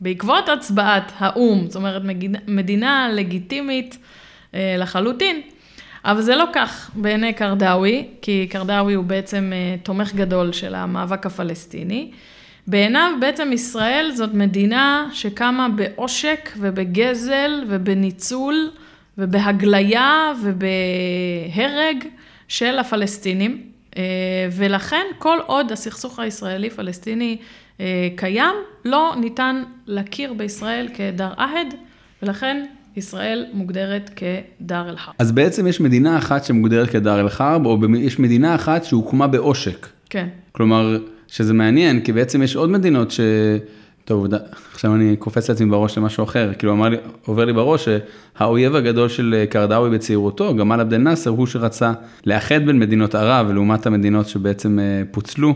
בעקבות הצבעת האו"ם, זאת אומרת מדינה לגיטימית אה, לחלוטין. אבל זה לא כך בעיני קרדאווי, כי קרדאווי הוא בעצם אה, תומך גדול של המאבק הפלסטיני. בעיניו בעצם ישראל זאת מדינה שקמה בעושק ובגזל ובניצול ובהגליה ובהרג של הפלסטינים. אה, ולכן כל עוד הסכסוך הישראלי-פלסטיני אה, קיים, לא ניתן להכיר בישראל כדר עהד, ולכן ישראל מוגדרת כדר אל-חרב. אז בעצם יש מדינה אחת שמוגדרת כדר אל-חרב, או יש מדינה אחת שהוקמה בעושק. כן, כלומר, שזה מעניין, כי בעצם יש עוד מדינות ש... טוב, ד- עכשיו אני קופץ לעצמי בראש למשהו אחר, כאילו אמר לי, עובר לי בראש שהאויב הגדול של אה, קרדאווי בצעירותו, גמל עבד אל-נאצר, הוא שרצה לאחד בין מדינות ערב, לעומת המדינות שבעצם אה, פוצלו,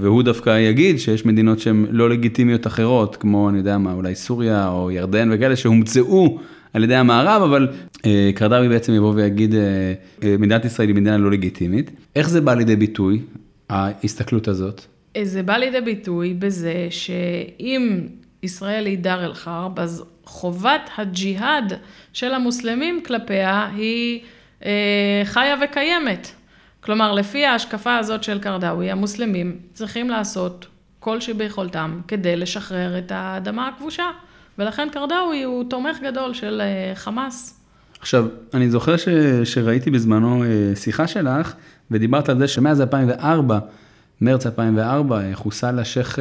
והוא דווקא יגיד שיש מדינות שהן לא לגיטימיות אחרות, כמו, אני יודע מה, אולי סוריה או ירדן וכאלה, שהומצאו על ידי המערב, אבל אה, קרדאווי בעצם יבוא ויגיד, אה, אה, מדינת ישראל היא מדינה לא לגיטימית. איך זה בא לידי ביטוי? ההסתכלות הזאת? זה בא לידי ביטוי בזה שאם ישראל היא דאר אל-חרב, אז חובת הג'יהאד של המוסלמים כלפיה היא אה, חיה וקיימת. כלומר, לפי ההשקפה הזאת של קרדאווי, המוסלמים צריכים לעשות כל שביכולתם כדי לשחרר את האדמה הכבושה. ולכן קרדאווי הוא תומך גדול של אה, חמאס. עכשיו, אני זוכר ש, שראיתי בזמנו אה, שיחה שלך, ודיברת על זה שמאז 2004, מרץ 2004, חוסל השייח'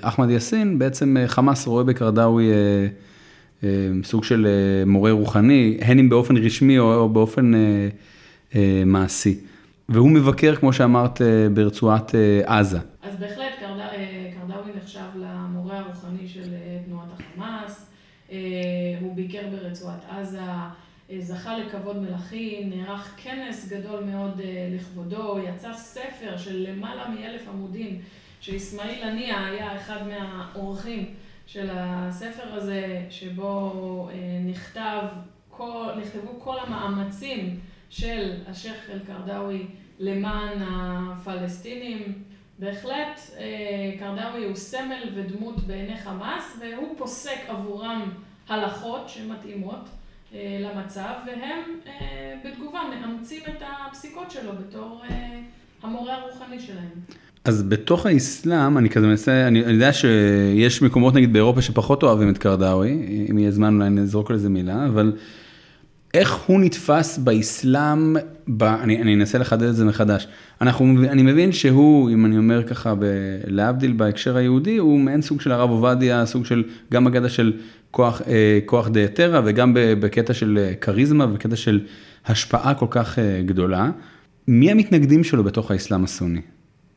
אחמד יאסין, בעצם חמאס רואה בקרדאווי סוג של מורה רוחני, הן אם באופן רשמי או באופן מעשי. והוא מבקר, כמו שאמרת, ברצועת עזה. אז בהחלט, קרדאווי נחשב למורה הרוחני של תנועת החמאס, הוא ביקר ברצועת עזה. זכה לכבוד מלכים, נערך כנס גדול מאוד לכבודו, יצא ספר של למעלה מאלף עמודים, שאיסמעיל הנייה היה אחד מהאורחים של הספר הזה, שבו נכתב, נכתבו כל המאמצים של השייח' אל-קרדאווי למען הפלסטינים. בהחלט קרדאווי הוא סמל ודמות בעיני חמאס, והוא פוסק עבורם הלכות שמתאימות. למצב, והם בתגובה מאמצים את הפסיקות שלו בתור המורה הרוחני שלהם. אז בתוך האסלאם, אני כזה מנסה, אני, אני יודע שיש מקומות נגיד באירופה שפחות אוהבים את קרדאווי, אם יהיה זמן אולי נזרוק על זה מילה, אבל איך הוא נתפס באסלאם, ב, אני, אני אנסה לחדד את זה מחדש. אנחנו, אני מבין שהוא, אם אני אומר ככה, להבדיל בהקשר היהודי, הוא מעין סוג של הרב עובדיה, סוג של, גם אגדה של כוח, אה, כוח דיאטרה וגם בקטע של כריזמה ובקטע של השפעה כל כך אה, גדולה. מי המתנגדים שלו בתוך האסלאם הסוני?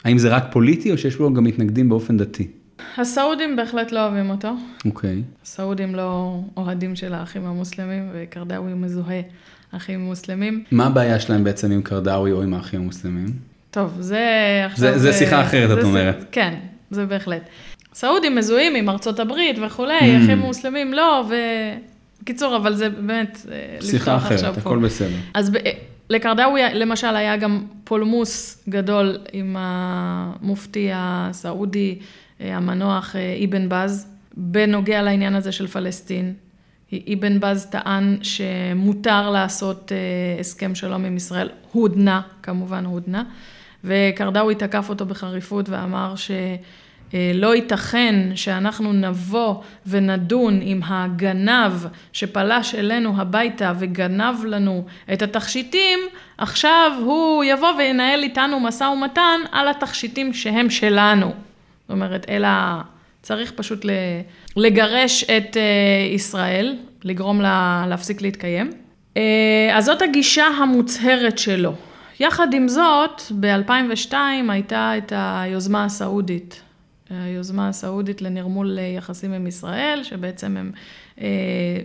האם זה רק פוליטי או שיש בו גם מתנגדים באופן דתי? הסעודים בהחלט לא אוהבים אותו. אוקיי. Okay. הסעודים לא אוהדים של האחים המוסלמים, וקרדאווי מזוהה אחים מוסלמים. מה הבעיה שלהם בעצם עם קרדאווי או עם האחים המוסלמים? טוב, זה עכשיו... זה, זה שיחה אחרת, זה, את אומרת. כן, זה בהחלט. סעודים מזוהים עם ארצות הברית וכולי, mm. אחים מוסלמים לא, ובקיצור, אבל זה באמת... אה, שיחה אחרת, הכל בסדר. אז ב... לקרדאווי למשל היה גם פולמוס גדול עם המופתי הסעודי אה, המנוח אה, אבן בז, בנוגע לעניין הזה של פלסטין. אבן בז טען שמותר לעשות הסכם שלום עם ישראל, הודנה, כמובן הודנה, וקרדאווי תקף אותו בחריפות ואמר ש... אה, לא ייתכן שאנחנו נבוא ונדון עם הגנב שפלש אלינו הביתה וגנב לנו את התכשיטים, עכשיו הוא יבוא וינהל איתנו משא ומתן על התכשיטים שהם שלנו. זאת אומרת, אלא צריך פשוט לגרש את אה, ישראל, לגרום לה להפסיק להתקיים. אה, אז זאת הגישה המוצהרת שלו. יחד עם זאת, ב-2002 הייתה את היוזמה הסעודית היוזמה הסעודית לנרמול יחסים עם ישראל, שבעצם הם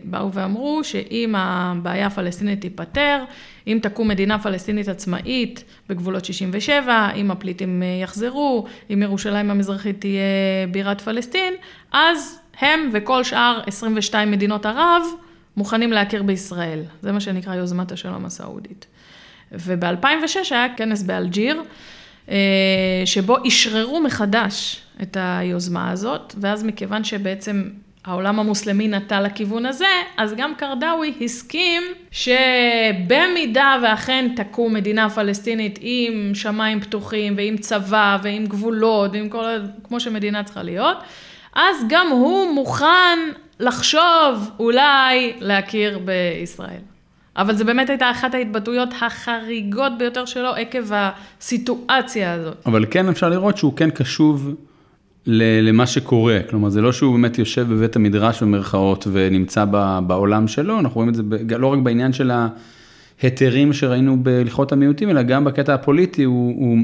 באו ואמרו שאם הבעיה הפלסטינית תיפתר, אם תקום מדינה פלסטינית עצמאית בגבולות 67, אם הפליטים אה, יחזרו, אם ירושלים המזרחית תהיה בירת פלסטין, אז הם וכל שאר 22 מדינות ערב מוכנים להכיר בישראל. זה מה שנקרא יוזמת השלום הסעודית. וב-2006 היה כנס באלג'יר, אה, שבו אשררו מחדש את היוזמה הזאת, ואז מכיוון שבעצם העולם המוסלמי נטה לכיוון הזה, אז גם קרדאווי הסכים שבמידה ואכן תקום מדינה פלסטינית עם שמיים פתוחים ועם צבא ועם גבולות ועם כל, כמו שמדינה צריכה להיות, אז גם הוא מוכן לחשוב אולי להכיר בישראל. אבל זו באמת הייתה אחת ההתבטאויות החריגות ביותר שלו עקב הסיטואציה הזאת. אבל כן אפשר לראות שהוא כן קשוב למה שקורה, כלומר זה לא שהוא באמת יושב בבית המדרש במרכאות ונמצא בעולם שלו, אנחנו רואים את זה לא רק בעניין של ההיתרים שראינו בהלכות המיעוטים, אלא גם בקטע הפוליטי, הוא, הוא,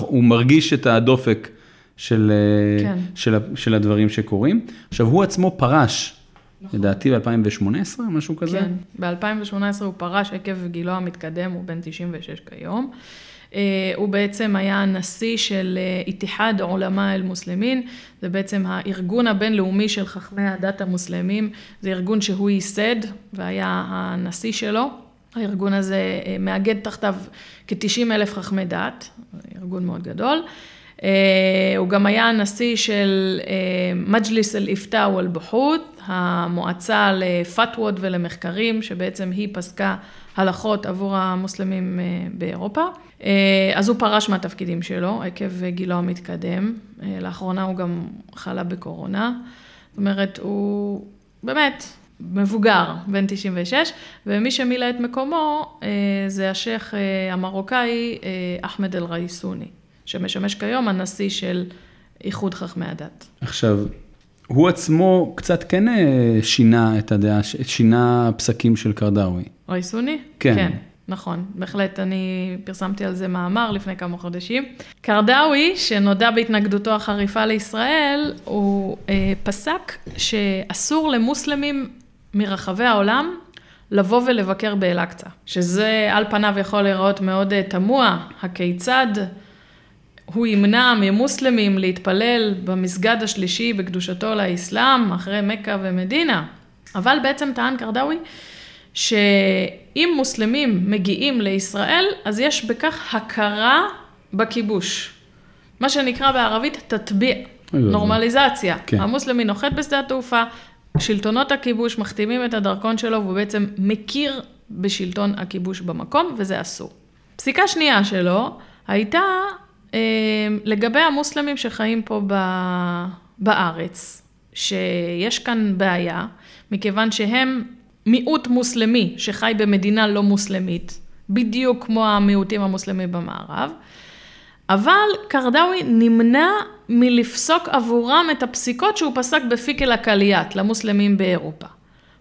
הוא מרגיש את הדופק של, כן. של, של הדברים שקורים. עכשיו הוא עצמו פרש, נכון. לדעתי ב-2018, משהו כזה? כן, ב-2018 הוא פרש עקב גילו המתקדם, הוא בן 96 כיום. אה, הוא בעצם היה הנשיא של אה, איתיחד עולמה אל-מוסלמין, זה בעצם הארגון הבינלאומי של חכמי הדת המוסלמים, זה ארגון שהוא ייסד והיה הנשיא שלו. הארגון הזה אה, מאגד תחתיו כ-90 אלף חכמי דת, ארגון מאוד גדול. הוא גם היה הנשיא של מג'ליס אל-איפתא ואל-בחות, המועצה לפתוות ולמחקרים, שבעצם היא פסקה הלכות עבור המוסלמים באירופה. אז הוא פרש מהתפקידים שלו עקב גילו המתקדם. לאחרונה הוא גם חלה בקורונה. זאת אומרת, הוא באמת מבוגר, בן 96, ומי שמילא את מקומו אה, זה השייח' אה, המרוקאי אה, אחמד אל-רייסוני, שמשמש כיום הנשיא של איחוד חכמי הדת. עכשיו, הוא עצמו קצת כן שינה את הדעה, שינה פסקים של קרדאווי. רייסוני? כן. כן. נכון, בהחלט, אני פרסמתי על זה מאמר לפני כמה חודשים. קרדאווי, שנודע בהתנגדותו החריפה לישראל, הוא אה, פסק שאסור למוסלמים מרחבי העולם לבוא ולבקר באל-אקצא, שזה על פניו יכול להיראות מאוד אה, תמוה, הכיצד הוא ימנע ממוסלמים להתפלל במסגד השלישי בקדושתו לאסלאם, אחרי מכה ומדינה. אבל בעצם טען קרדאווי, שאם מוסלמים מגיעים לישראל, אז יש בכך הכרה בכיבוש. מה שנקרא בערבית תטביע, נורמליזציה. כן. המוסלמי נוחת בשדה התעופה, שלטונות הכיבוש מחתימים את הדרכון שלו והוא בעצם מכיר בשלטון הכיבוש במקום, וזה אסור. פסיקה שנייה שלו הייתה אה, לגבי המוסלמים שחיים פה ב, בארץ, שיש כאן בעיה, מכיוון שהם מיעוט מוסלמי שחי במדינה לא מוסלמית, בדיוק כמו המיעוטים המוסלמים במערב, אבל קרדאווי נמנע מלפסוק עבורם את הפסיקות שהוא פסק בפיקל הקליאט למוסלמים באירופה.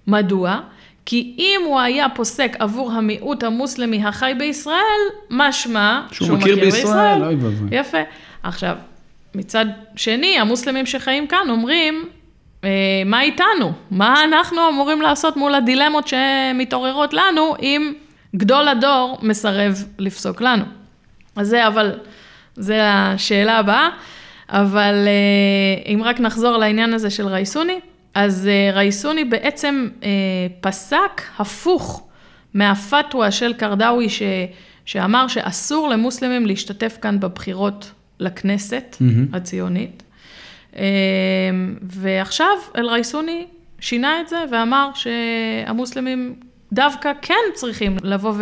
מדוע? כי אם הוא היה פוסק עבור המיעוט המוסלמי החי בישראל, משמע שהוא, שהוא מכיר בישראל. בישראל. יפה. עכשיו, מצד שני, המוסלמים שחיים כאן אומרים, מה איתנו? מה אנחנו אמורים לעשות מול הדילמות שמתעוררות לנו אם גדול הדור מסרב לפסוק לנו? אז זה אבל, זה השאלה הבאה. אבל אה, אם רק נחזור לעניין הזה של רייסוני, אז אה, רייסוני בעצם פסק הפוך מהפתווה של קרדאווי, ש, שאמר שאסור למוסלמים להשתתף כאן בבחירות לכנסת mm-hmm. הציונית. אמ, ועכשיו אל-רייסוני שינה את זה ואמר שהמוסלמים דווקא כן צריכים לבוא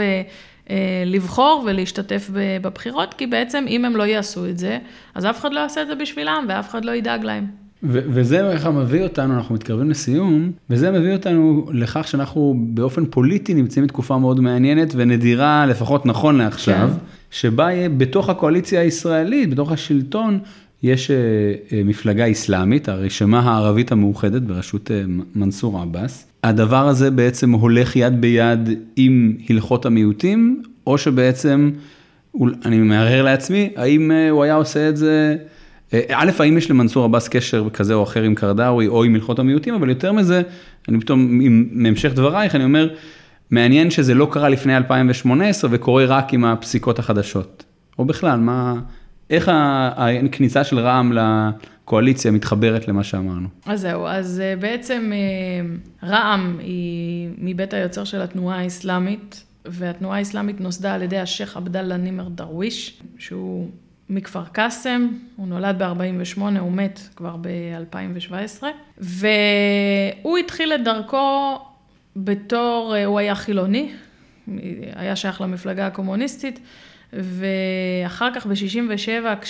ולבחור ולהשתתף בבחירות, כי בעצם אם הם לא יעשו את זה, אז אף אחד לא יעשה את זה בשבילם ואף אחד לא ידאג להם. ו- וזה איך מביא אותנו, אנחנו מתקרבים לסיום, וזה מביא אותנו לכך שאנחנו באופן פוליטי נמצאים בתקופה מאוד מעניינת ונדירה, לפחות נכון לעכשיו, כן. שבה בתוך הקואליציה הישראלית, בתוך השלטון, יש אה, אה, מפלגה אסלאמית, הרשימה הערבית המאוחדת בראשות אה, מנסור עבאס. הדבר הזה בעצם הולך יד ביד עם הלכות המיעוטים, או שבעצם, אני מהרהר לעצמי, האם הוא היה עושה את זה, א', האם יש למנסור עבאס קשר כזה או אחר עם קרדאווי או עם הלכות המיעוטים, אבל יותר מזה, אני פתאום, מהמשך דברייך, אני אומר, מעניין שזה לא קרה לפני 2018 וקורה רק עם הפסיקות החדשות. או בכלל, מה... איך הכניסה של רע"מ לקואליציה מתחברת למה שאמרנו? אז זהו, אז אה, בעצם אה, רע"מ היא מבית היוצר של התנועה האסלאמית, והתנועה האסלאמית נוסדה על ידי השייח' עבדאללה נימר דרוויש, שהוא מכפר קאסם, הוא נולד ב-48, הוא מת כבר ב-2017, והוא התחיל את דרכו בתור, אה, הוא היה חילוני, היה שייך למפלגה הקומוניסטית, ואחר כך ב-67,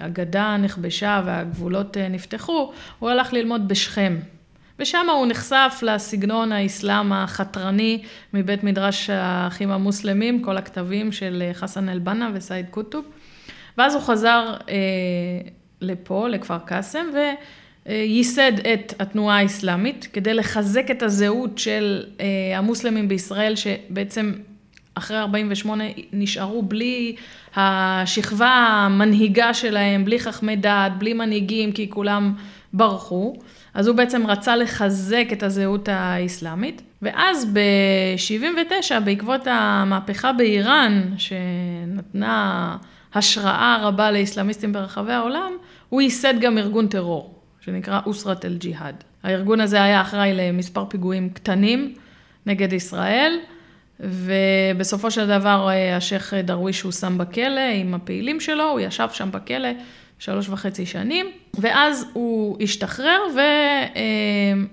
כשהגדה נכבשה והגבולות אה, נפתחו, הוא הלך ללמוד בשכם. ושם הוא נחשף לסגנון האסלאם החתרני מבית מדרש האחים המוסלמים, כל הכתבים של אה, חסן אל-בנה וסייד קוטוב. ואז הוא חזר אה, לפה, לכפר קאסם, וייסד את התנועה האסלאמית כדי לחזק את הזהות של אה, המוסלמים בישראל, שבעצם אחרי 48 נשארו בלי השכבה המנהיגה שלהם, בלי חכמי דעת, בלי מנהיגים, כי כולם ברחו. אז הוא בעצם רצה לחזק את הזהות האסלאמית. ואז ב-79, בעקבות המהפכה באיראן, שנתנה השראה רבה לאסלאמיסטים ברחבי העולם, הוא ייסד גם ארגון טרור, שנקרא אוסרת אל-ג'יהאד. הארגון הזה היה אחראי למספר פיגועים קטנים נגד ישראל. ובסופו של דבר השייח' דרוויש הוא שם בכלא עם הפעילים שלו, הוא ישב שם בכלא שלוש וחצי שנים, ואז הוא השתחרר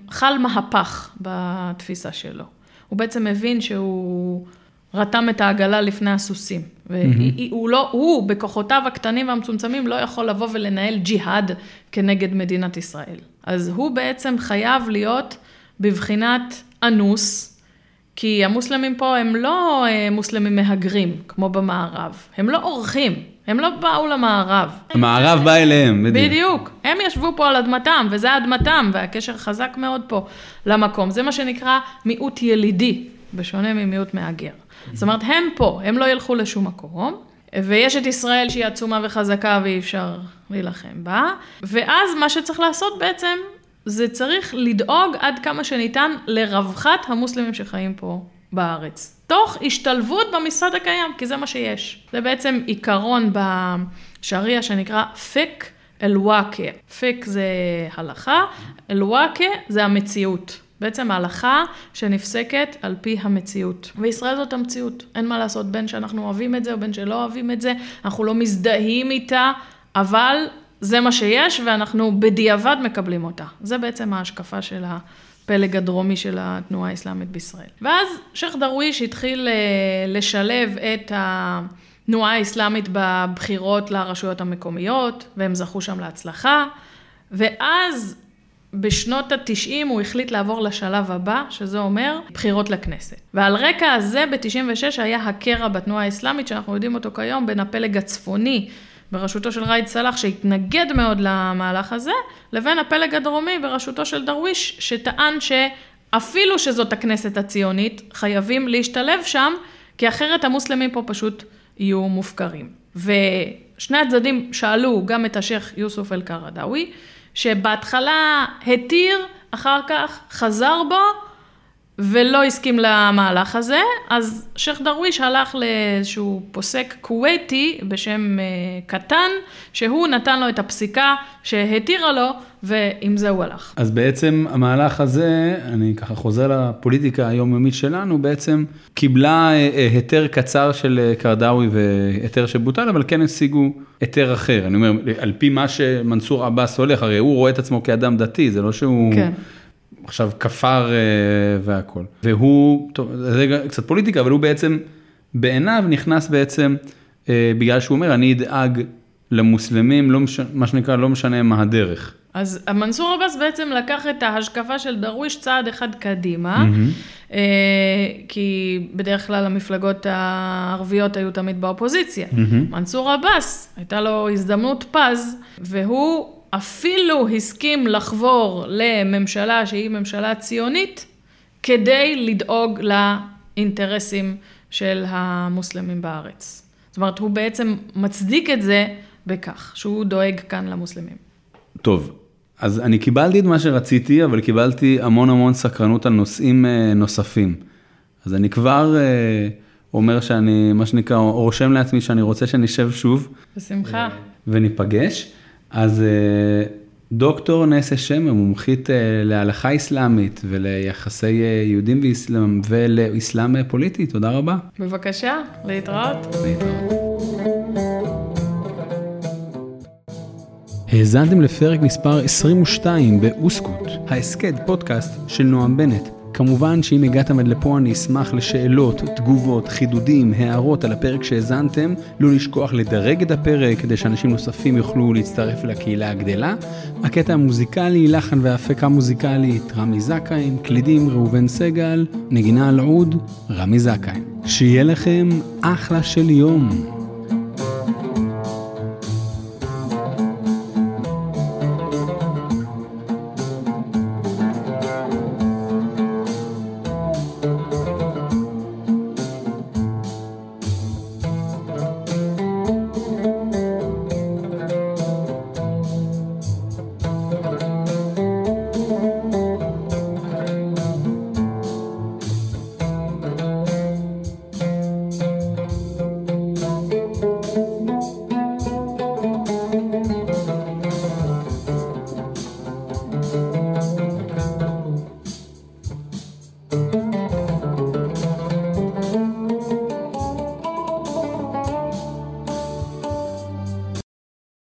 וחל מהפך בתפיסה שלו. הוא בעצם הבין שהוא רתם את העגלה לפני הסוסים. והוא לא, הוא, בכוחותיו הקטנים והמצומצמים, לא יכול לבוא ולנהל ג'יהאד כנגד מדינת ישראל. אז הוא בעצם חייב להיות בבחינת אנוס, כי המוסלמים פה הם לא אה, מוסלמים מהגרים, כמו במערב. הם לא אורחים, הם לא באו למערב. המערב בא אליהם, בדיוק. בדיוק. הם ישבו פה על אדמתם, וזה אדמתם, והקשר חזק מאוד פה למקום. זה מה שנקרא מיעוט ילידי, בשונה ממיעוט מהגר. זאת אומרת, הם פה, הם לא ילכו לשום מקום. ויש את ישראל שהיא עצומה וחזקה ואי אפשר להילחם בה. ואז מה שצריך לעשות בעצם, זה צריך לדאוג עד כמה שניתן לרווחת המוסלמים שחיים פה בארץ. תוך השתלבות במשרד הקיים, כי זה מה שיש. זה בעצם עיקרון בשריעה שנקרא פק אל-וואקה. פק זה הלכה, אל-וואקה זה המציאות. בעצם ההלכה שנפסקת על פי המציאות. וישראל זאת המציאות, אין מה לעשות, בין שאנחנו אוהבים את זה או בין שלא אוהבים את זה, אנחנו לא מזדהים איתה, אבל זה מה שיש ואנחנו בדיעבד מקבלים אותה. זה בעצם ההשקפה של הפלג הדרומי של התנועה האסלאמית בישראל. ואז שייח' דרוויש התחיל אה, לשלב את התנועה האסלאמית בבחירות לרשויות המקומיות, והם זכו שם להצלחה, ואז בשנות התשעים הוא החליט לעבור לשלב הבא, שזה אומר בחירות לכנסת. ועל רקע הזה ב-96 היה הקרע בתנועה האסלאמית, שאנחנו יודעים אותו כיום, בין הפלג הצפוני בראשותו של ראיד סלאח, שהתנגד מאוד למהלך הזה, לבין הפלג הדרומי בראשותו של דרוויש, שטען שאפילו שזאת הכנסת הציונית, חייבים להשתלב שם, כי אחרת המוסלמים פה פשוט יהיו מופקרים. ושני הצדדים שאלו גם את השייח' יוסוף אל-קרדאווי, שבהתחלה התיר, אחר כך חזר בו ולא הסכים למהלך הזה, אז שייח' דרוויש הלך לאיזשהו פוסק כווייתי בשם אה, קטן, שהוא נתן לו את הפסיקה שהתירה לו, ועם זה הוא הלך. אז בעצם המהלך הזה, אני ככה חוזר לפוליטיקה היומיומית שלנו, בעצם קיבלה אה, אה, היתר קצר של קרדאווי והיתר שבוטל, אבל כן השיגו היתר אחר. אני אומר, על פי מה שמנסור עבאס הולך, הרי הוא רואה את עצמו כאדם דתי, זה לא שהוא... כן. עכשיו כפר אה, והכל. והוא, טוב, זה קצת פוליטיקה, אבל הוא בעצם, בעיניו נכנס בעצם, אה, בגלל שהוא אומר, אני אדאג למוסלמים, לא מש, מה שנקרא, לא משנה מה הדרך. אז מנסור עבאס בעצם לקח את ההשקפה של דרוויש צעד אחד קדימה, mm-hmm. כי בדרך כלל המפלגות הערביות היו תמיד באופוזיציה. Mm-hmm. מנסור עבאס, הייתה לו הזדמנות פז, והוא אפילו הסכים לחבור לממשלה שהיא ממשלה ציונית, כדי לדאוג לאינטרסים של המוסלמים בארץ. זאת אומרת, הוא בעצם מצדיק את זה בכך, שהוא דואג כאן למוסלמים. טוב, אז אני קיבלתי את מה שרציתי, אבל קיבלתי המון המון סקרנות על נושאים אה, נוספים. אז אני כבר אה, אומר שאני, מה שנקרא, רושם לעצמי שאני רוצה שנשב שוב. בשמחה. וניפגש. אז אה, דוקטור נסה שם, מומחית אה, להלכה אסלאמית וליחסי אה, יהודים ואסלאם ולאסלאם פוליטי, תודה רבה. בבקשה, להתראות. להתראות. האזנתם לפרק מספר 22 באוסקוט, ההסכת פודקאסט של נועם בנט. כמובן שאם הגעתם עד לפה אני אשמח לשאלות, תגובות, חידודים, הערות על הפרק שהאזנתם. לא לשכוח לדרג את הפרק כדי שאנשים נוספים יוכלו להצטרף לקהילה הגדלה. הקטע המוזיקלי, לחן והפקה מוזיקלית, רמי זכאים, קלידים ראובן סגל, נגינה על עוד, רמי זכאים. שיהיה לכם אחלה של יום.